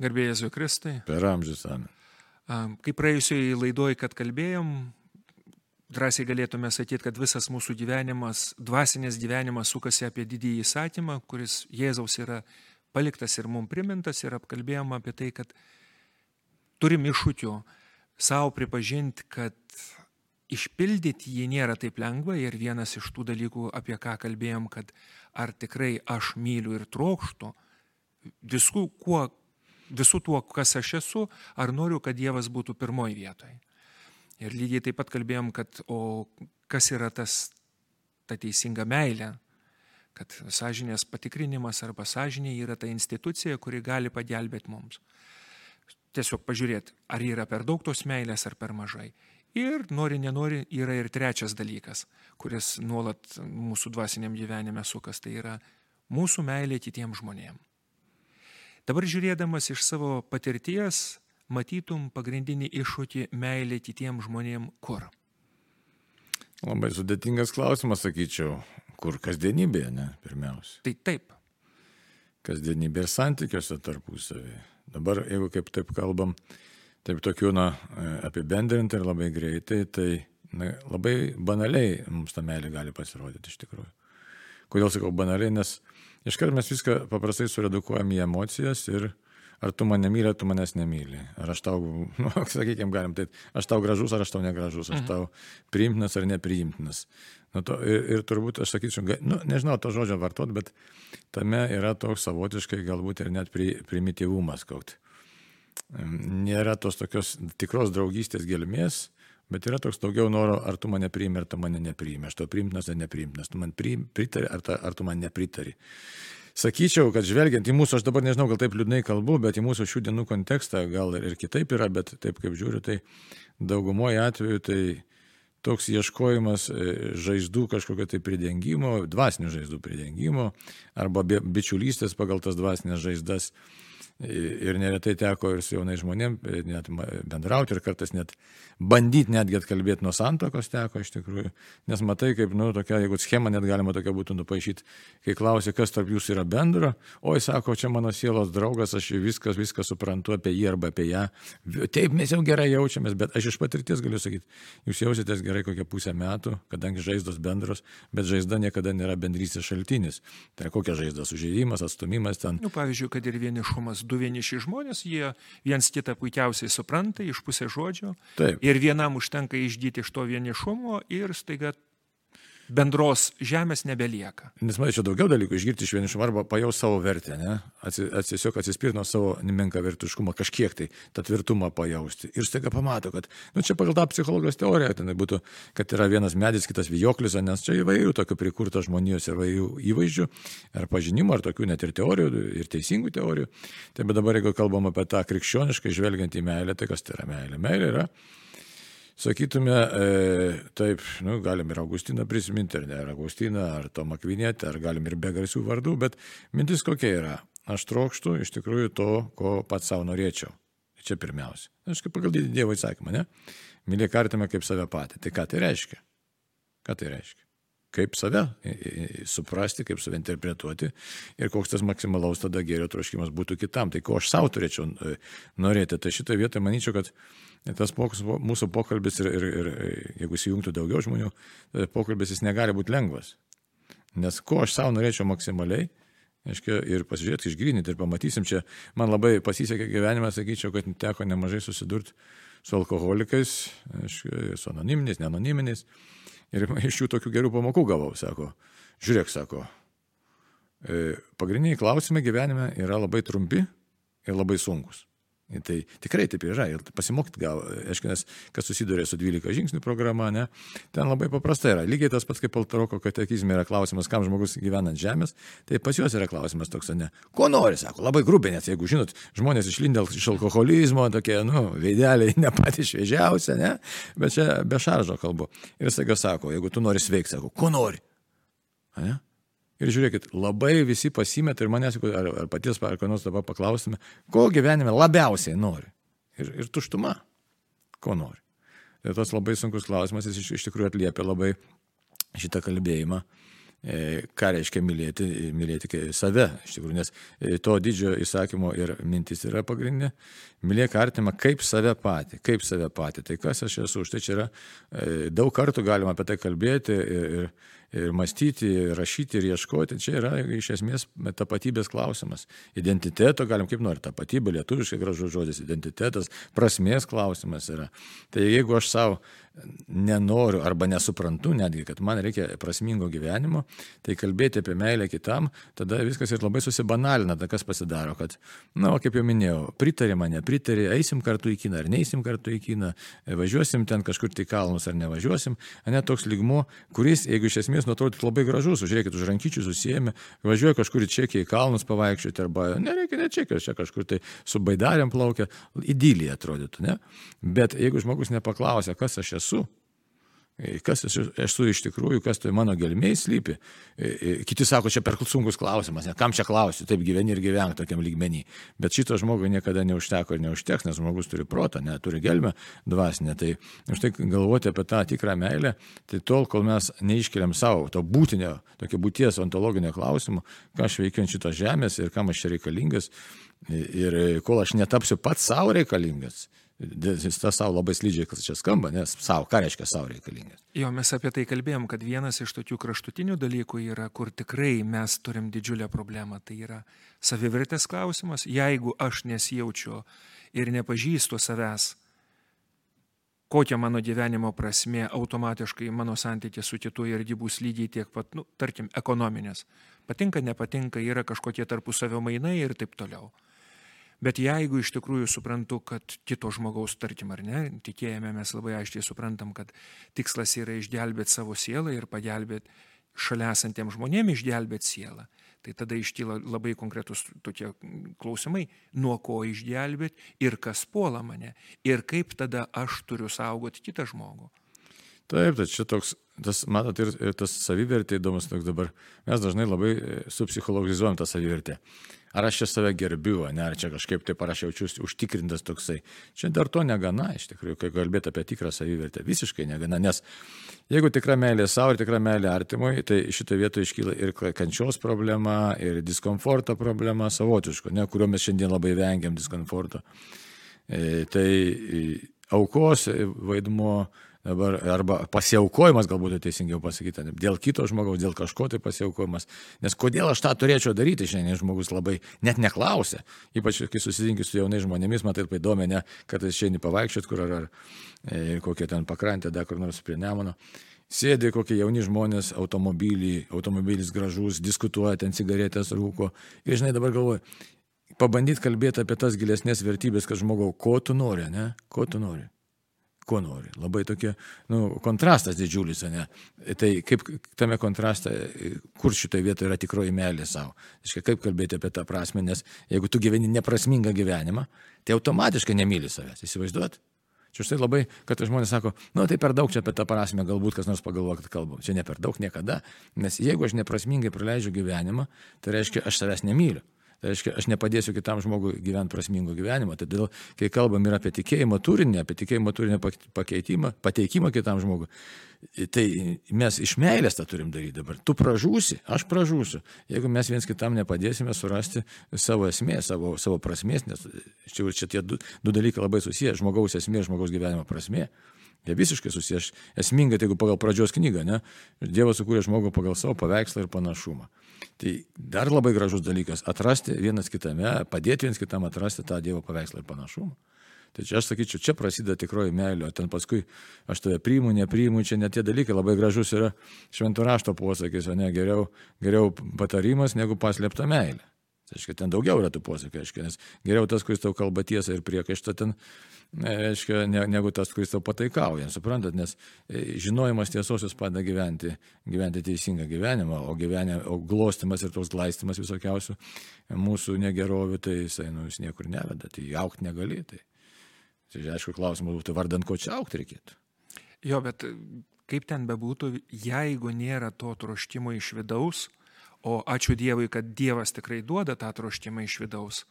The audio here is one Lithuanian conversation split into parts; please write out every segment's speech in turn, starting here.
Garbėjai Jėzui Kristui. Per amžius amen. Kaip praėjusioje laidoje, kad kalbėjom, drąsiai galėtume sakyti, kad visas mūsų gyvenimas, dvasinės gyvenimas sukasi apie didįjį įsakymą, kuris Jėzaus yra paliktas ir mums primintas ir apkalbėjom apie tai, kad turim iššūkių savo pripažinti, kad išpildyti jį nėra taip lengva ir vienas iš tų dalykų, apie ką kalbėjom, kad ar tikrai aš myliu ir trokštų visų, kuo, visų tuo, kas aš esu, ar noriu, kad Dievas būtų pirmoji vietoje. Ir lygiai taip pat kalbėjom, kad o kas yra tas ta teisinga meilė, kad sąžinės patikrinimas arba sąžinė yra ta institucija, kuri gali pagelbėti mums. Tiesiog pažiūrėti, ar yra per daug tos meilės ar per mažai. Ir nori, nenori, yra ir trečias dalykas, kuris nuolat mūsų dvasiniam gyvenime sukas, tai yra mūsų meilė kitiems žmonėms. Dabar žiūrėdamas iš savo patirties, matytum pagrindinį iššūkį meilė kitiems žmonėms kur? Labai sudėtingas klausimas, sakyčiau, kur kasdienybėje, ne, pirmiausia. Tai taip. Kasdienybė ir santykiuose tarpusavį. Dabar, jeigu kaip taip kalbam, taip tokių, na, apibendrinti ir labai greitai, tai na, labai banaliai mums ta meilė gali pasirodyti iš tikrųjų. Kodėl sakau banaliai, nes iškart mes viską paprastai suredukuojam į emocijas ir ar tu mane myli, ar tu manęs nemyli. Ar aš tau, nu, sakykime, galim tai, aš tau gražus, ar aš tau negražus, aš mhm. tau priimtinas ar nepriimtinas. Nu, to, ir, ir turbūt aš sakyčiau, nu, nežinau to žodžio vartot, bet tame yra toks savotiškai galbūt ir net pri, primityvumas koks nėra tos tokios tikros draugystės gelmės, bet yra toks daugiau noro, ar tu mane priimi, ar tu mane nepriimi, aš to priimtinas ar nepriimtinas, tu man pritari, ar, ta, ar tu man nepritari. Sakyčiau, kad žvelgiant į mūsų, aš dabar nežinau, gal taip liūdnai kalbu, bet į mūsų šių dienų kontekstą gal ir kitaip yra, bet taip kaip žiūriu, tai daugumoje atveju tai toks ieškojimas e, žaizdų kažkokio tai pridengimo, dvasinių žaizdų pridengimo arba bičiulystės pagal tas dvasinės žaizdas Ir neretai teko ir su jaunai žmonėm net bendrauti ir kartais net bandyti netgi atkalbėti nuo santokos teko iš tikrųjų. Nes matai, kaip, nu, tokia, jeigu schema net galima tokia būtų nupaišyti, kai klausi, kas tarp jūsų yra bendro, oi, sako, čia mano sielos draugas, aš viskas, viską suprantu apie jį arba apie ją. Taip, mes jau gerai jaučiamės, bet aš iš patirties galiu sakyti, jūs jausitės gerai kokią pusę metų, kadangi žaizdos bendros, bet žaizda niekada nėra bendrystės šaltinis. Tai kokia žaizda, sužeidimas, atstumimas ten. Nu, pavyzdžiui, kad ir vienišumas du vieniši žmonės, jie viens kitą puikiausiai supranta iš pusės žodžio. Taip. Ir vienam užtenka išdyti iš to vienišumo ir staiga bendros žemės nebelieka. Nes čia daugiau dalykų išgirti iš vienišumo arba pajaus savo vertę, ne? Tiesiog atsispirti nuo savo nemenką vertiškumą, kažkiek tai tą tvirtumą pajausti. Ir staiga pamato, kad, nu čia pagal tą psichologijos teoriją, ten būtų, kad yra vienas medis, kitas vijoklis, nes čia įvairių tokių prikurta žmonijos ir įvairių įvaizdžių, ar pažinimo, ar tokių net ir teorijų, ir teisingų teorijų. Tai bet dabar, jeigu kalbam apie tą krikščioniškai žvelgiant į meilę, tai kas tai yra meilė? Meilė yra sakytume, e, taip, nu, galim ir Augustiną prisiminti, ar ne, ar Augustiną, ar Tomą Kvinėtę, ar galim ir be garsių vardų, bet mintis kokia yra. Aš trokštų iš tikrųjų to, ko pats savo norėčiau. Čia pirmiausia. Aš kaip pagal Dievo įsakymą, ne? Mylėk artimą kaip save patį. Tai ką tai reiškia? Ką tai reiškia? Kaip save suprasti, kaip save interpretuoti ir koks tas maksimalaus tada gėrio troškimas būtų kitam. Tai ko aš savo turėčiau e, norėti. Tai šitoje vietoje manyčiau, kad tas pokus, mūsų pokalbis ir, ir, ir jeigu įsijungtų daugiau žmonių, tai pokalbis jis negali būti lengvas. Nes ko aš savo norėčiau maksimaliai, aiškia, ir pasižiūrėti, išgrininti ir pamatysim, čia man labai pasisekė gyvenime, sakyčiau, kad teko nemažai susidurti su alkoholikais, aiškia, su anoniminiais, neanoniminiais. Ir iš jų tokių gerų pamokų gavau, sako, žiūrėk, sako, e, pagrindiniai klausimai gyvenime yra labai trumpi ir labai sunkus. Tai tikrai taip yra. Ir pasimokyti gal, aišku, nes kas susiduria su 12 žingsnių programa, ne, ten labai paprasta yra. Lygiai tas pats kaip Altaroko katekizme yra klausimas, kam žmogus gyvena ant žemės, tai pas juos yra klausimas toks, ne, ko nori, sako, labai grubiai, nes jeigu žinot, žmonės išlindę iš alkoholizmo, tokie, nu, veideliai ne patys šviežiausia, ne, bet čia be šaržo kalbu. Ir jisai sako, jeigu tu nori sveikti, sako, ko nori. Ne? Ir žiūrėkit, labai visi pasimeta ir manęs, ar, ar paties, ar ko nors dabar paklausime, ko gyvenime labiausiai nori. Ir, ir tuštuma, ko nori. Ir tas labai sunkus klausimas, jis iš, iš tikrųjų atliepia labai šitą kalbėjimą. e, ką reiškia mylėti, mylėti save, iš tikrųjų, nes e, to didžiojo įsakymo ir mintis yra pagrindinė. Mylėk artimą kaip save patį, kaip save patį. Tai kas aš esu, už tai čia yra daug kartų galima apie tai kalbėti ir, ir, ir mąstyti, ir rašyti, ir ieškoti. Čia yra iš esmės tapatybės klausimas. Identiteto, galim kaip nori, tapatybė, lietuviškai gražus žodis, identitetas, prasmės klausimas yra. Tai jeigu aš savo nenoriu arba nesuprantu netgi, kad man reikia prasmingo gyvenimo, tai kalbėti apie meilę kitam, tada viskas ir labai susibanalina, tada kas pasidaro, kad, na, o kaip jau minėjau, pritarė mane, pritarė, eisim kartu į kiną ar neįsim kartu į kiną, važiuosim ten kažkur tai kalnus ar nevažiuosim, ne toks lygmuo, kuris, jeigu iš esmės nuatrodytų labai gražus, žiūrėkit, už rankyčių susijęmi, važiuoja kažkur į Čekiją į kalnus pavaikščioti arba nereikia ne Čekijos, čia kažkur tai su baidarėm plaukia, idylija atrodytų, ne? Bet jeigu žmogus nepaklausia, kas aš esu, kas esu, esu iš tikrųjų, kas tai mano gelmiai slypi. Kiti sako, čia per sunkus klausimas, ne, kam čia klausiu, taip gyveni ir gyvenk tokiam lygmenį. Bet šito žmogui niekada neužteko ir neužteks, nes žmogus turi protą, neturi gelmę dvasinę. Tai už tai galvoti apie tą tikrą meilę, tai tol, kol mes neiškeliam savo to būtinio, tokio būties ontologinio klausimo, ką aš veikiu ant šitos žemės ir kam aš čia reikalingas. Ir kol aš netapsiu pats savo reikalingas, tas savo labai slidžiai, kas čia skamba, nes savo, ką reiškia savo reikalingas. Jo, mes apie tai kalbėjom, kad vienas iš tokių kraštutinių dalykų yra, kur tikrai mes turim didžiulę problemą, tai yra savivertės klausimas. Jeigu aš nesijaučiu ir nepažįstu savęs, kokia mano gyvenimo prasme, automatiškai mano santykis su kitu ir bus lygiai tiek pat, nu, tarkim, ekonominės. Patinka, nepatinka, yra kažkokie tarpusavio mainai ir taip toliau. Bet jeigu iš tikrųjų suprantu, kad kito žmogaus, tarkim ar ne, tikėjame mes labai aiškiai suprantam, kad tikslas yra išgelbėti savo sielą ir pagelbėti šalia esantiem žmonėm išgelbėti sielą, tai tada iškyla labai konkretus tokie klausimai, nuo ko išgelbėti ir kas puola mane ir kaip tada aš turiu saugoti kitą žmogų. Taip, tai čia toks, tas, matot, ir, ir tas savivertė įdomus toks dabar. Mes dažnai labai e, supsichologizuojam tą savivertę. Ar aš čia save gerbiu, ne, ar čia kažkaip taip, ar aš jaučiuosi užtikrintas toksai. Čia dar to negana, iš tikrųjų, kai kalbėti apie tikrą savivertę, visiškai negana, nes jeigu tikra meilė savo ir tikra meilė artimui, tai šitoje vietoje iškyla ir kančios problema, ir diskomforto problema savotiško, ne, kurio mes šiandien labai vengiam diskomforto. E, tai e, aukos vaidmuo dabar, arba pasiaukojimas, galbūt teisingiau pasakyti, dėl kito žmogaus, dėl kažko tai pasiaukojimas. Nes kodėl aš tą turėčiau daryti, šiandien žmogus labai net neklausia. Ypač kai susitinki su jaunais žmonėmis, matai, tai įdomu, ne, kad jis šiandien pavaikščiot, kur ar, ar e, kokia ten pakrantė, dar kur nors prie Nemono. Sėdi kokie jauni žmonės automobilį, automobilis gražus, diskutuoja, ten cigaretės rūko. Ir žinai, dabar galvoju, pabandyti kalbėti apie tas gilesnės vertybės, kad žmogau, ko tu nori, ne? Ko tu nori? Ko nori. Labai tokia, nu, kontrastas didžiulis, ne? Tai kaip tame kontraste, kur šitoje vietoje yra tikroji meilė savo. Iškai, kaip kalbėti apie tą prasme, nes jeigu tu gyveni neprasmingą gyvenimą, tai automatiškai nemyli savęs. Įsivaizduot? Čia štai labai, kad žmonės sako, nu tai per daug čia apie tą prasme, galbūt kas nors pagalvo, kad kalbam. Čia ne per daug niekada, nes jeigu aš neprasmingai praleidžiu gyvenimą, tai reiškia, aš savęs nemyliu. Tai reiškia, aš nepadėsiu kitam žmogui gyventi prasmingo gyvenimo. Todėl, kai kalbam ir apie tikėjimo turinį, apie tikėjimo turinio pakeitimą, pateikimą kitam žmogui, tai mes iš meilės tą turim daryti dabar. Tu pražūsi, aš pražūsiu. Jeigu mes viens kitam nepadėsime surasti savo esmės, savo, savo prasmės, nes čia, čia tie du, du dalykai labai susiję - žmogaus esmė ir žmogaus gyvenimo prasmė. Jie visiškai susiję. Esmingai, tai jeigu pagal pradžios knygą, ne, Dievas sukūrė žmogų pagal savo paveikslą ir panašumą. Tai dar labai gražus dalykas - atrasti vienas kitame, padėti vienas kitam atrasti tą Dievo paveikslą ir panašumą. Tai čia aš sakyčiau, čia prasideda tikroji meilė, o ten paskui aš tave priimu, nepriimu, čia net tie dalykai labai gražus yra šventų rašto posakis, o ne geriau, geriau patarimas negu paslėpta meilė. Tai aiškiai, ten daugiau yra tų posakių, aiškiai, nes geriau tas, kuris tau kalba tiesą ir priekaištą, ten reiškia, ne, negu tas, kuris tau pataikauja, suprantat, nes e, žinojimas tiesos jūs padeda gyventi, gyventi teisingą gyvenimą, o, gyvenime, o glostimas ir tos glaistimas visokiausių mūsų negerovių, tai jisai, nu, jis niekur neveda, tai aukti negali. Tai, tai aišku, klausimas būtų, vardant ko čia aukti reikėtų. Jo, bet kaip ten bebūtų, jeigu nėra to troštimo iš vidaus, o ačiū Dievui, kad Dievas tikrai duoda tą troškimą iš vidaus,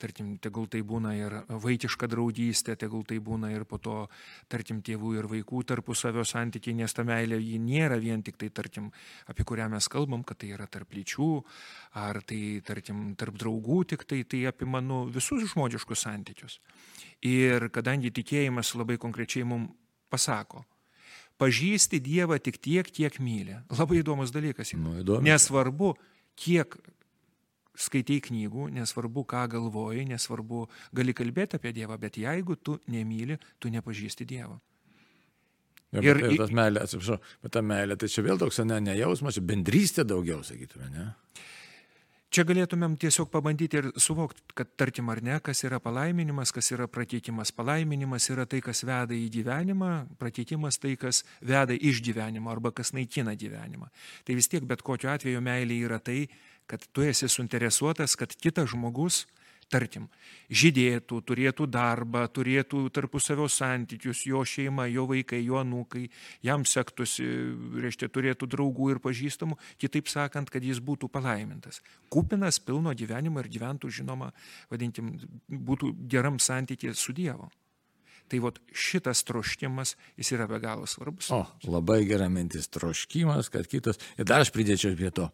tarkim, tegul tai būna ir vaikiška draugystė, tegul tai būna ir po to, tarkim, tėvų ir vaikų tarpusavio santykiai, nes ta meilė ji nėra vien tik tai, tarkim, apie kurią mes kalbam, kad tai yra tarp lyčių, ar tai, tarkim, tarp draugų, tik tai, tai apima nu, visus žmogiškus santykius. Ir kadangi tikėjimas labai konkrečiai mums pasako, pažįsti Dievą tik tiek, kiek myli. Labai įdomus dalykas. Nu, įdomu. Nesvarbu, kiek skaitai knygų, nesvarbu, ką galvoji, nesvarbu, gali kalbėti apie Dievą, bet jeigu tu nemyli, tu nepažįsti Dievo. Ja, Ir ir, tas meilė, atsiprašau, bet ta meilė, tai čia vėl toks, ne, ne jausmas, čia bendrystė daugiau, sakytume, ne? Čia galėtumėm tiesiog pabandyti ir suvokti, kad tarkim ar ne, kas yra palaiminimas, kas yra prakeikimas. Palaiminimas yra tai, kas veda į gyvenimą, prakeikimas tai, kas veda iš gyvenimo arba kas naikina gyvenimą. Tai vis tiek bet kokiu atveju meilė yra tai, kad tu esi suinteresuotas, kad kitas žmogus, tarkim, žydėtų, turėtų darbą, turėtų tarpusavio santykius, jo šeima, jo vaikai, jo anūkai, jam sektųsi, reiškia, turėtų draugų ir pažįstamų, kitaip sakant, kad jis būtų palaimintas. Kupinas pilno gyvenimo ir gyventų, žinoma, vadinkim, būtų geram santykė su Dievu. Tai vot šitas troškimas, jis yra be galo svarbus. O, labai gera mintis, troškimas, kad kitas, ir dar aš pridėčiau prie to,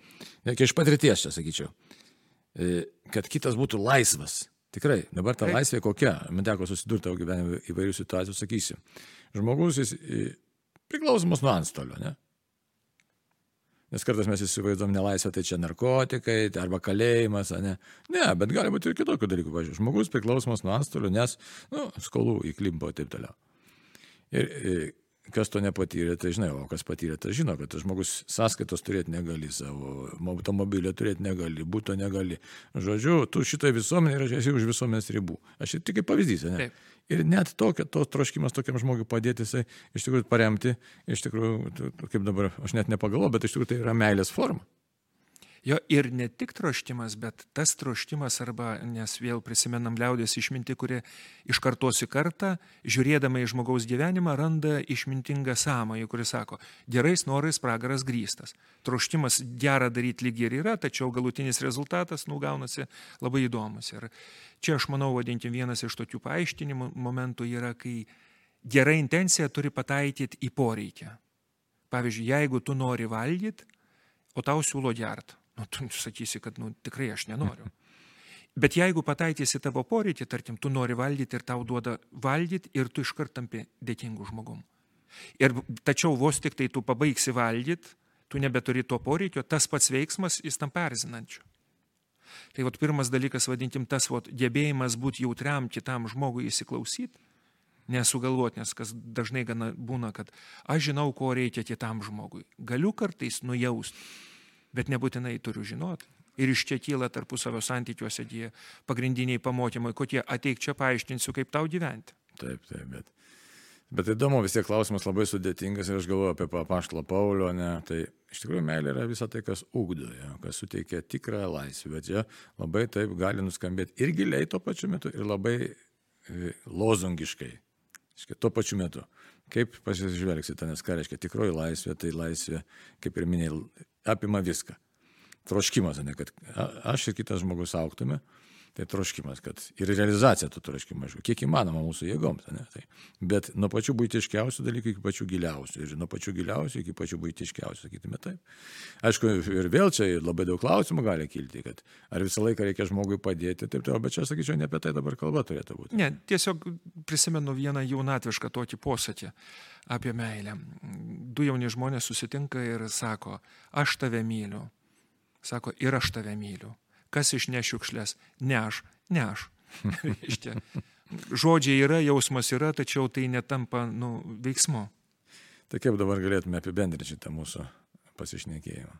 net iš patirties čia sakyčiau, kad kitas būtų laisvas. Tikrai, dabar ta Taip. laisvė kokia, man teko susidurti tavo gyvenime įvairių situacijų, sakysim. Žmogus jis e, priklausomas nuo antstolio, ne? Nes kartais mes įsivaizduom nelaisvę, tai čia narkotikai, tai arba kalėjimas, ne? Ne, bet gali būti ir kitokių dalykų. Pavyzdžiui, žmogus priklausomas nuo antstolio, nes, nu, skolų įklimpo ir taip toliau. Ir e, kas to nepatyrė, tai žinai, o kas patyrė, tai žino, kad tas žmogus sąskaitos turėti negali, savo automobilio turėti negali, būto negali. Žodžiu, tu šitoje visuomenėje ir aš esi už visuomenės ribų. Aš tik kaip pavyzdys, ne? Taip. Ir net tokio, tos troškimas tokiam žmogui padėti, jisai iš tikrųjų paremti, iš tikrųjų, kaip dabar, aš net nepagalvoju, bet iš tikrųjų tai yra meilės forma. Jo ir ne tik troštimas, bet tas troštimas arba, nes vėl prisimenam liaudės išminti, kuri iš kartos į kartą, žiūrėdama į žmogaus gyvenimą, randa išmintingą sąmąjį, kuris sako, gerais norais pragaras grįstas. Troštimas gerą daryti lyg ir yra, tačiau galutinis rezultatas nugaunasi labai įdomus. Ir čia aš manau, vadinkim, vienas iš tokių paaiškinimų momentų yra, kai gera intencija turi pataikyti į poreikį. Pavyzdžiui, jeigu tu nori valgyti, o tau siūlo gert. Nu, tu sakysi, kad nu, tikrai aš nenoriu. Bet jeigu pataikysi tavo poreikį, tarkim, tu nori valgyti ir tau duoda valgyti ir tu iškart tampi dėkingų žmogum. Ir tačiau vos tik tai tu pabaigsi valgyti, tu nebeturi to poreikio, tas pats veiksmas jis tam perzinančiu. Tai vat pirmas dalykas, vadinkim, tas vat, gebėjimas būti jautriam kitam žmogui įsiklausyti, nesugalvoti, nes kas dažnai gana būna, kad aš žinau, ko reikia kitam žmogui. Galiu kartais nujausti, bet nebūtinai turiu žinoti. Ir iš čia kyla tarpusavio santykiuose tie pagrindiniai pamokymai, kokie ateik čia paaiškinsiu, kaip tau gyventi. Taip, taip, bet. Bet įdomu, vis tiek klausimas labai sudėtingas ir aš galvoju apie papaštalą Paulio, ne, tai iš tikrųjų meilė yra visa tai, kas ugdo, ja, kas suteikia tikrą laisvę, bet čia labai taip gali nuskambėti ir giliai tuo pačiu metu, ir labai e, lozungiškai, Reiškia, tuo pačiu metu. Kaip pasižvelgsite, nes ką reiškia tikroji laisvė, tai laisvė, kaip ir minėjai, apima viską. Troškimas, ne, kad aš ir kitas žmogus auktume, tai troškimas, kad ir realizacija to troškimo, aišku, kiek įmanoma mūsų jėgoms, ne, tai, bet nuo pačių būtiškiausių dalykų iki pačių giliausių ir nuo pačių giliausių iki pačių būtiškiausių, sakytume taip. Aišku, ir vėl čia labai daug klausimų gali kilti, kad ar visą laiką reikia žmogui padėti, taip toliau, bet čia, sakyčiau, ne apie tai dabar kalba turėtų būti. Ne, tiesiog prisimenu vieną jaunatvišką tokį posakį apie meilę. Du jauni žmonės susitinka ir sako, aš tave myliu. Sako, ir aš tave myliu. Kas išneš šiukšlės? Ne aš, ne aš. Žodžiai yra, jausmas yra, tačiau tai netampa nu, veiksmu. Tai kaip dabar galėtume apibendrinti šitą mūsų pasišnekėjimą?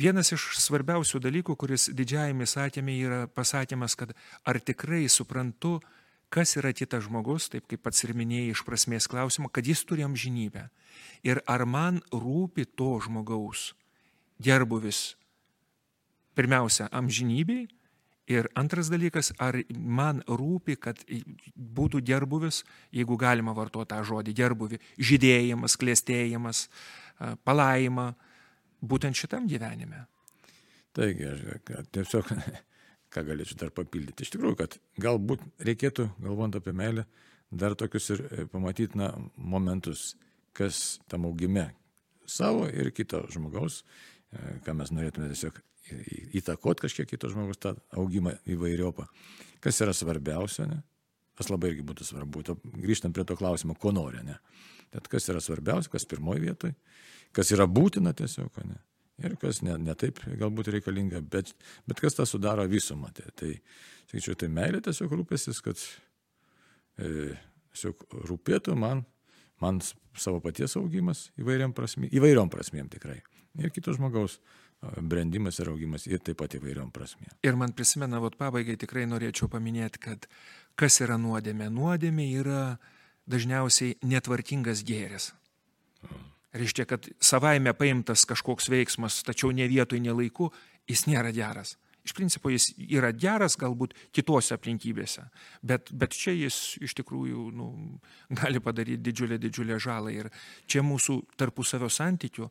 Vienas iš svarbiausių dalykų, kuris didžiajame įsakymė yra pasakymas, kad ar tikrai suprantu, kas yra kitas žmogus, taip kaip pats ir minėjai iš prasmės klausimo, kad jis turi amžinybę. Ir ar man rūpi to žmogaus gerbuvis, pirmiausia, amžinybei. Ir antras dalykas, ar man rūpi, kad būtų gerbuvis, jeigu galima vartoti tą žodį gerbuvi, žydėjimas, klėstėjimas, palaima, būtent šitam gyvenime. Taigi, aš tiesiog ką galėčiau dar papildyti. Iš tikrųjų, kad galbūt reikėtų, galvojant apie meilę, dar tokius ir e, pamatyti na, momentus, kas tam augime savo ir kito žmogaus, e, ką mes norėtume tiesiog įtakot kažkiek kito žmogus tą augimą įvairiopą. Kas yra svarbiausia, ne? Tas labai irgi būtų svarbu. To, grįžtant prie to klausimo, ko nori, ne? Tad kas yra svarbiausia, kas pirmoji vietoj, kas yra būtina tiesiog, ne? Ir kas ne, ne taip galbūt reikalinga, bet, bet kas tą sudaro visumą. Tai, tai sakyčiau, tai meilė tiesiog rūpėsis, kad e, tiesiog rūpėtų man, man savo paties augimas įvairiom prasmėm, įvairiom prasmėm tikrai. Ir kito žmogaus brendimas ir augimas ir taip pat įvairiom prasmėm. Ir man prisimena, vat pabaigai tikrai norėčiau paminėti, kad kas yra nuodėmė? Nuodėmė yra dažniausiai netvarkingas gėris. Reiškia, kad savaime paimtas kažkoks veiksmas, tačiau ne vietoj, ne laiku, jis nėra geras. Iš principo jis yra geras galbūt kitose aplinkybėse, bet, bet čia jis iš tikrųjų nu, gali padaryti didžiulę, didžiulę žalą. Ir čia mūsų tarpusavio santykių,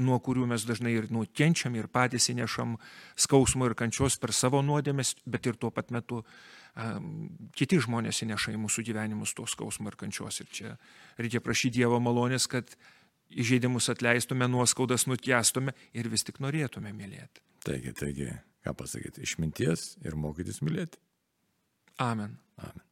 nuo kurių mes dažnai ir nukenčiam ir patys įnešam skausmo ir kančios per savo nuodėmės, bet ir tuo pat metu kiti žmonės įneša į mūsų gyvenimus to skausmo ir kančios. Ir čia reikia prašyti Dievo malonės, kad įžeidimus atleistume, nuoskaudas nutiestume ir vis tik norėtume mylėti. Taigi, taigi, ką pasakyti, išminties ir mokytis mylėti. Amen. Amen.